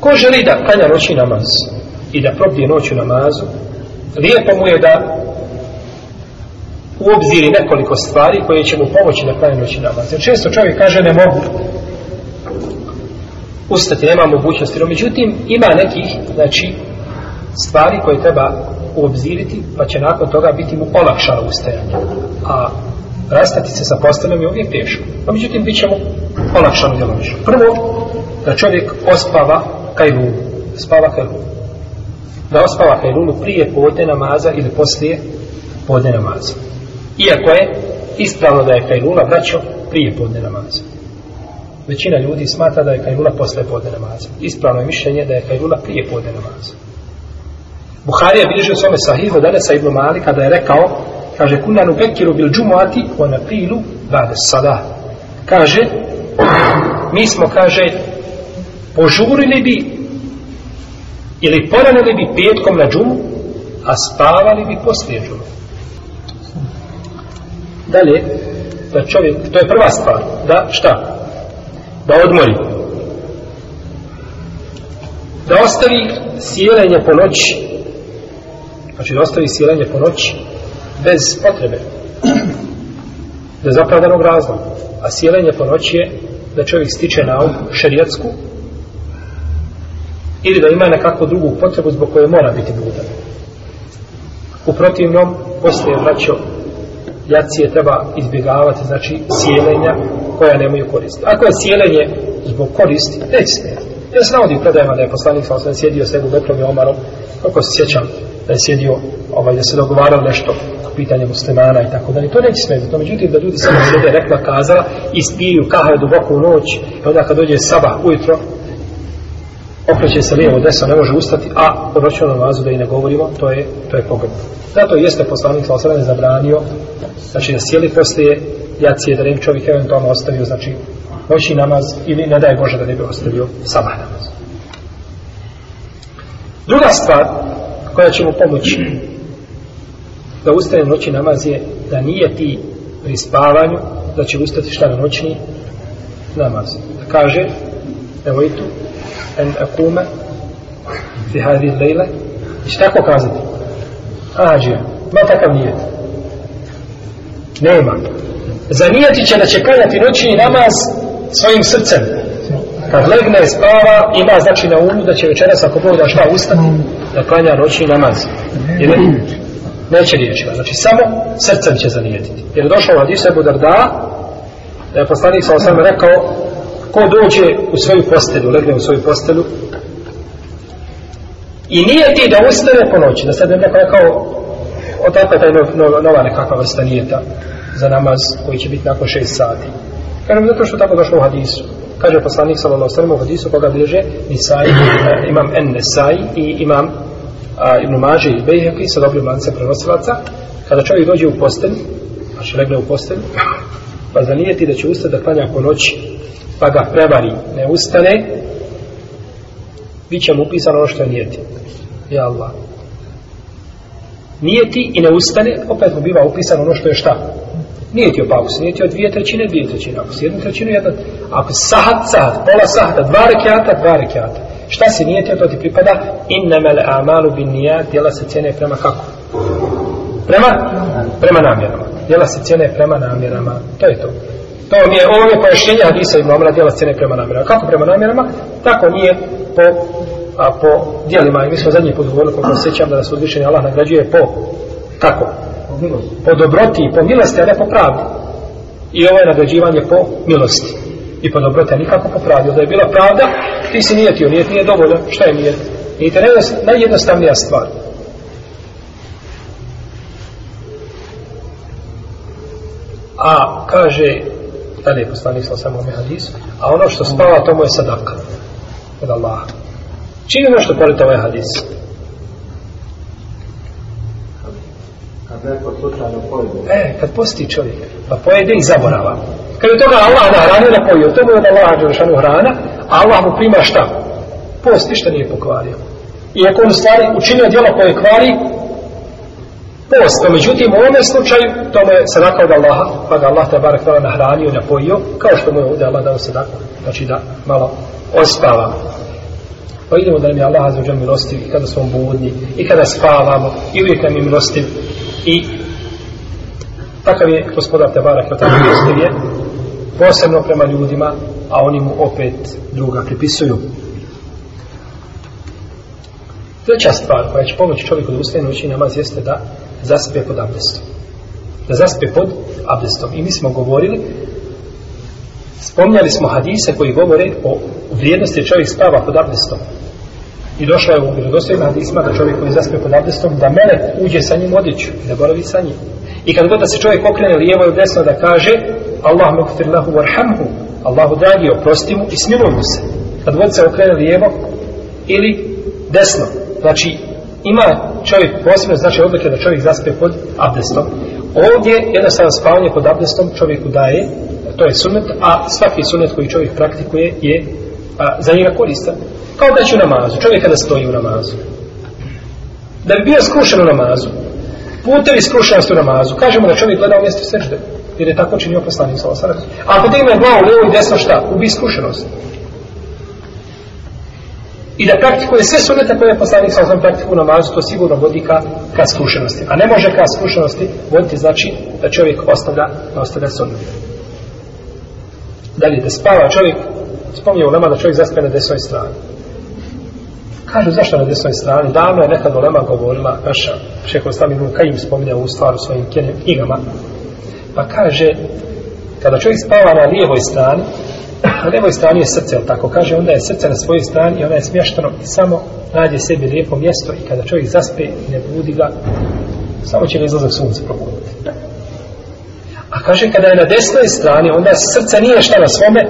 Ko želi da klanja noći namaz i da probije noć u namazu, lijepo mu je da u obziri nekoliko stvari koje će mu pomoći da klanja noći namaz. Jer često čovjek kaže ne mogu ustati, nema mogućnosti. No, međutim, ima nekih, znači, stvari koje treba uobziriti, pa će nakon toga biti mu olakšano ustajanje. A rastati se sa postanom je uvijek teško. No, međutim, bit će mu olakšano djelovišno. Prvo, da čovjek ospava Kajlun, spava Kajlun. Da ospava Kajlunu prije podne namaza ili poslije podne namaza. Iako je ispravno da je Kajluna vraćao prije podne namaza. Većina ljudi smatra da je Kajluna posle podne namaza. Ispravno je mišljenje da je Kajluna prije podne namaza. Buharija bilježio s ome sahivo dane sa Ibnu Mali kada je rekao kaže kuna nu bekiru bil džumuati u anapilu bade sada. Kaže mi smo kaže požurili bi ili poranili bi petkom na džumu, a spavali bi poslije džumu. Dalje, da čovjek, to je prva stvar, da šta? Da odmori. Da ostavi sjelenje po noći. Znači da ostavi sjelenje po noći bez potrebe. Bez opravdanog razloga. A sjelenje po noći je da čovjek stiče na ovu šerijetsku ili da ima nekakvu drugu potrebu zbog koje mora biti budan. U protivnom, postoje vraćo jacije treba izbjegavati, znači sjelenja koja nemaju koristi. Ako je sjelenje zbog koristi, neće se Ja se navodim predajama da je poslanik sa osvijem sjedio s Ebu Bekrom i Omarom, kako se sjećam da je sjedio, ovaj, da se dogovarao nešto o pitanje muslimana i tako dalje. To neće smeti. To međutim da ljudi samo sjede rekla kazala i spiju kahve duboko u noć, onda kad dođe sabah ujutro, okreće se lijevo desno, ne može ustati, a u noćnom namazu da i ne govorimo, to je, to je pogrebno. Zato jeste poslanik sa osrame zabranio, znači da sjeli poslije, ja cijedrem čovjek eventualno ostavio, znači noći namaz ili ne daje Bože da ne bi ostavio sabah namaz. Druga stvar koja će mu pomoći da ustane noći namaz je da nije ti pri spavanju da će ustati šta na noćni namaz. Da kaže, evo i tu, en akume fi hadih lejle i šta ko kazati ađe, ma takav nijet nema zanijeti će da će kajati noćni namaz svojim srcem kad legne, spava, ima znači na umu da će večeras ako Bog da šta ustati da klanja noćni namaz jer neće riječi znači samo srcem će zanijetiti jer je došao u hadisu Ebu Darda da je poslanik sa osam rekao ko dođe u svoju postelju, legne u svoju postelju, i nije ti da ustane po noći, da sad je neko rekao, o tako taj no, no, nova nekakva vrsta nijeta za namaz koji će biti nakon šest sati. Kažem, zato što tako došlo u hadisu. Kaže poslanik Salona Ostrema u hadisu koga bliže Nisai, eh, imam N. Nisai i imam a, eh, Ibn Maži i Bejheki sa dobrim lancem prenosilaca. Kada čovjek dođe u postelj, znači legne u postelj, pa zanijeti da će ustati da klanja po noći pa ga prevari, ne ustane, bit će mu upisano ono što je nijeti. Je Allah. Nijeti i ne ustane, opet mu biva upisano ono što je šta. Nijetio pa ako se nijetio dvije trećine, dvije trećine, ako se jednu trećinu, jedna, ako sahat, sahat, pola sahata, dva rekiata, dva rekiata. Šta se nijetio, to ti pripada, innamel amalu bin nija, djela se cijene prema kako? Prema? Prema namjerama. Djela se cijene prema namjerama. To je to. To mi je ovo je pojašnjenje hadisa i mamra djela scene prema namjerama. Kako prema namjerama? Tako nije po, a, po djelima. I mi smo zadnji put govorili, koliko sjećam, da nas odvišenje Allah nagrađuje po kako? Po dobroti, po milosti, a ne po pravdi. I ovo je nagrađivanje po milosti. I po dobroti, a nikako po pravdi. Da je bila pravda, ti si nijetio, nijet nije dovoljno. Šta je nijet? I to je najjednostavnija stvar. A, kaže, dalje poslanik sa samom hadisu, a ono što spava tomu je sadaka od Allaha. Čini nešto pored toga ovaj je hadis. Kad neko slučajno pojede. E, kad posti čovjek, pa pojede i zaborava. Kad je toga Allah da hrane da pojio, to je od Allaha Đerušanu hrana, a Allah mu prima šta? Posti šta nije pokvario. Iako on stvari učinio djelo koje kvari, post. No, međutim, u ovome slučaju, to je sadaka od Allaha, pa ga Allah te barak tala nahranio, napojio, kao što mu je ovdje Allah dao sadaku, znači da malo ospava. Pa idemo da nam je Allah azuđan milostiv i kada smo budni, i kada spavamo, i uvijek nam je milostiv, i takav je gospodar te barak tala milostiv je, posebno prema ljudima, a oni mu opet druga pripisuju. Treća stvar koja će pomoći čovjeku da ustaje noći namaz jeste da zaspe pod abdestom. Da zaspe pod abdestom. I mi smo govorili, spomnjali smo hadise koji govore o vrijednosti čovjek spava pod abdestom. I došla je u vjerodostojima hadisma da čovjek koji zaspe pod abdestom, da mene uđe sa njim odiću, da boravi sa njim. I kad god da se čovjek okrene lijevo i desno da kaže Allah mekfir lahu warhamhu, Allahu dragi, oprosti mu i smiluj mu se. Kad god se okrene lijevo ili desno. Znači, ima čovjek posebno znači odlike da čovjek zaspe pod abdestom. Ovdje jednostavno spavanje pod abdestom čovjeku daje, to je sunet, a svaki sunet koji čovjek praktikuje je a, za njega koristan. Kao da će u namazu, čovjek kada stoji u namazu. Da bi bio skrušen u namazu, putevi skrušenosti u namazu, kažemo da čovjek gleda u mjestu sežde, jer je tako činio poslanik sa osara. A potem ima glavu, levo i desno šta, ubi skrušenost i da praktikuje sve sunete koje je poslanik sa osnovom praktiku namazu, to sigurno vodi ka, ka skrušenosti. A ne može ka skrušenosti voditi znači da čovjek ostavlja, da ostavlja sunete. Dalje, da spava čovjek, spomnije u nama da čovjek zaspe na desnoj strani. Kažu, zašto na desnoj strani? Davno je nekad u nama govorila naša šeho stavi ruka im spominja u stvar u svojim knjigama. Pa kaže, kada čovjek spava na lijevoj strani, na levoj strani je srce, jel tako kaže, onda je srce na svojoj strani i ona je smješteno i samo nađe sebi lijepo mjesto i kada čovjek zaspe i ne budi ga, samo će ga izlazak sunca probuditi. A kaže, kada je na desnoj strani, onda srce nije šta na svome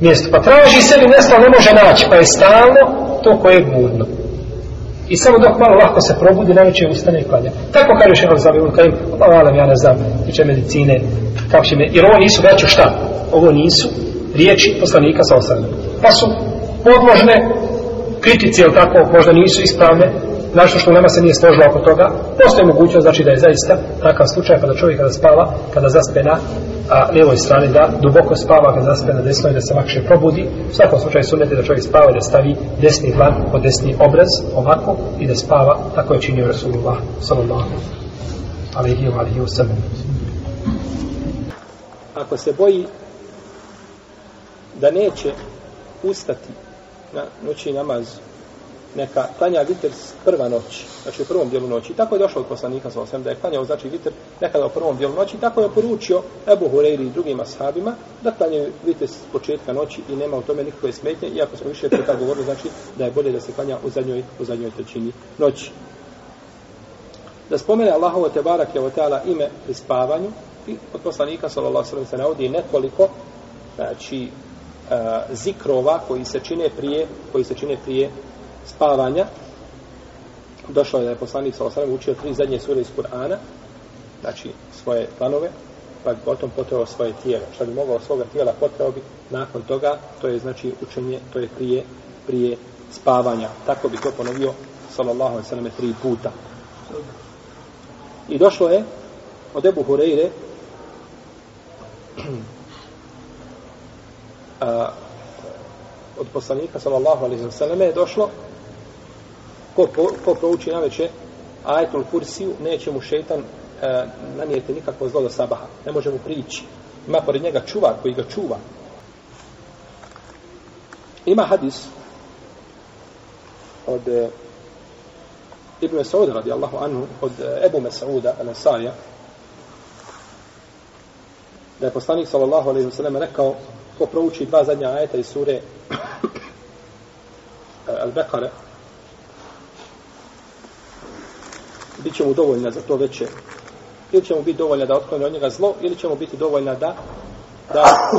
mjestu. Pa traži sebi mjesto, ne može naći, pa je stalno to koje je budno. I samo dok malo lahko se probudi, najveće ustane i klanja. Tako kaže još jedan zavijel, kaže, malo ja ne znam, tiče medicine, kako će me, jer ovo nisu već šta, ovo nisu riječi poslanika sa osrednjem. Pa su podložne kritici, jel tako, možda nisu ispravne, našto što nema se nije složilo oko toga, postoje mogućnost, znači da je zaista takav slučaj, kada pa čovjek kada spava, kada zaspe na a, lijevoj strani, da duboko spava, kada zaspe na desnoj, da se lakše probudi, u svakom slučaju sunete da čovjek spava i da stavi desni dlan pod desni obraz, ovako, i da spava, tako je činio Rasulullah, sallallahu alaihi wa sallam. Ako se boji da neće ustati na noći namaz neka klanja vitr prva noć, znači u prvom dijelu noći. Tako je došao od poslanika sa osem da je klanjao, znači vitr nekada u prvom dijelu noći, tako je poručio Ebu Hureyri i drugim ashabima da klanjaju vitr s početka noći i nema u tome nikakve smetnje, iako smo više puta govorili, znači da je bolje da se klanja u zadnjoj, u zadnjoj trećini noći. Da spomene Allahovo te barak je ta'ala ime pri spavanju i od poslanika sa osem se navodi nekoliko znači uh, zikrova koji se čine prije koji se čine prije spavanja došao je da je poslanik sa učio tri zadnje sure iz Kur'ana znači svoje planove pa bi potom potreo svoje tijelo što bi mogao svoga tijela potreo bi nakon toga to je znači učenje to je prije prije spavanja tako bi to ponovio sallallahu alejhi ve selleme tri puta i došlo je od Ebu Hureyre a, od poslanika sallallahu alejhi ve selleme je došlo ko po, ko prouči najveće ajetul kursiju neće mu šejtan e, nanijeti nikakvo zlo do sabaha ne može mu prići ima pored njega čuvar koji ga čuva ima hadis od e, Ibn Mas'ud radijallahu anhu od e, Ebu Mas'uda al-Ansarija da je poslanik sallallahu alejhi ve selleme rekao ko prouči dva zadnja ajeta iz sure eh, Al-Bekare, bit će mu dovoljna za to veće. Ili će mu biti dovoljna da otkloni od njega zlo, ili će mu biti dovoljna da, da a,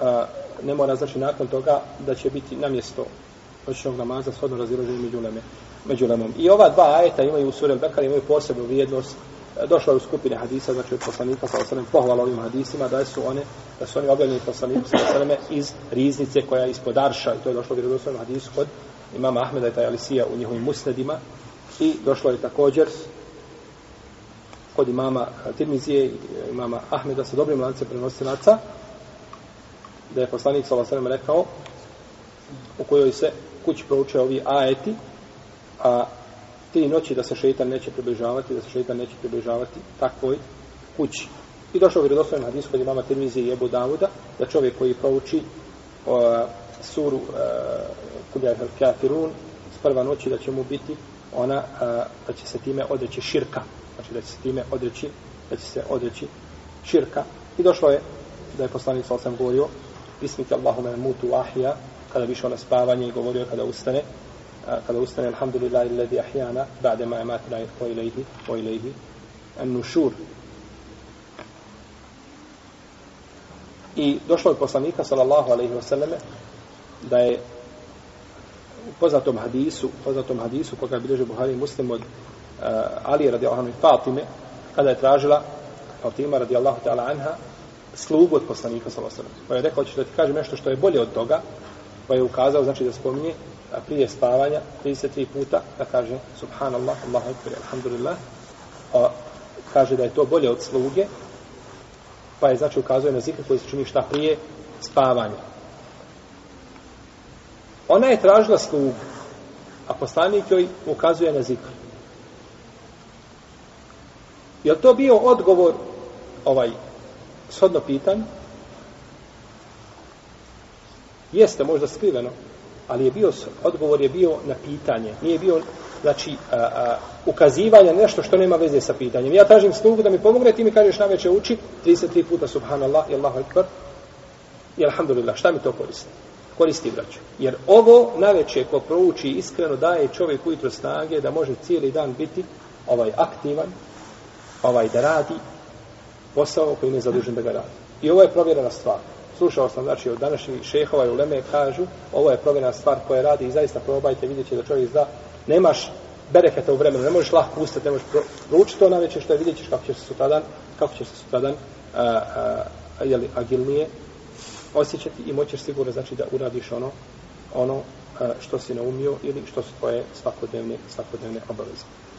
eh, ne mora znači nakon toga da će biti na mjesto noćnog namaza shodno razilaženje među, leme, među lemom. I ova dva ajeta imaju u suri Al-Bekare, imaju posebnu vrijednost došla u skupine hadisa, znači od poslanika sa pa osanem pohvala ovim hadisima, da su one, da su oni objavljeni poslaniku sa osaneme iz riznice koja je ispod Arša, i to je došlo u vjerovostavnom hadisu kod imama Ahmeda i Tajalisija u njihovim musnedima, i došlo je također kod imama Tirmizije i imama Ahmeda sa dobrim lance prenosilaca, da je poslanik sa osanem rekao, u kojoj se kući prouče ovi ajeti, a te noći da se šeitan neće približavati, da se šeitan neće približavati takvoj kući. I došao vjerodostojno na diskod imama Tirmizije i Ebu Davuda, da čovjek koji prouči o, suru e, Kulja Kafirun s prva noći da će mu biti ona a, e, da će se time odreći širka. Znači da će se time odreći da će se odreći širka. I došlo je da je poslanik sa osam govorio Bismite Allahume mutu ahija kada bi išao na spavanje i govorio kada ustane kada ustane alhamdulillah illazi ahyana ba'da ma amatna wa ilayhi wa ilayhi an-nushur i došlo je poslanika sallallahu alejhi ve selleme da je u poznatom hadisu u poznatom hadisu koga bilježe Buhari Muslim od uh, Ali radijallahu anhu Fatime kada je tražila Fatima radijallahu ta'ala anha slugu od poslanika sallallahu alejhi ve selleme pa je rekao što ti kaže nešto što je bolje od toga pa je ukazao znači da spomni a prije spavanja 33 puta da kaže subhanallah, Allah ekber, alhamdulillah a, kaže da je to bolje od sluge pa je znači ukazuje na zikr koji se čini šta prije spavanja ona je tražila slugu a poslanik joj ukazuje na zikr je li to bio odgovor ovaj shodno pitanje jeste možda skriveno ali je bio, odgovor je bio na pitanje. Nije bio, znači, a, a, ukazivanje nešto što nema veze sa pitanjem. Ja tražim slugu da mi pomogne, ti mi kažeš na veće uči, 33 puta subhanallah, i Allahu ekber, i alhamdulillah, šta mi to koristi? Koristi, braću. Jer ovo na veće ko prouči iskreno daje čovjek ujutro snage da može cijeli dan biti ovaj aktivan, ovaj da radi posao koji ne zadužen da ga radi. I ovo je provjerena stvar slušao sam znači od današnjih šehova i uleme kažu ovo je provjena stvar koja radi i zaista probajte vidjet će da čovjek zna nemaš bereketa u vremenu, ne možeš lahko ustati ne možeš proučiti to na večer što je vidjet ćeš kako će se sutradan kako će se sutradan a, a, jeli, agilnije osjećati i moćeš sigurno znači da uradiš ono ono a, što si naumio ili što su tvoje svakodnevne, svakodnevne obaveze.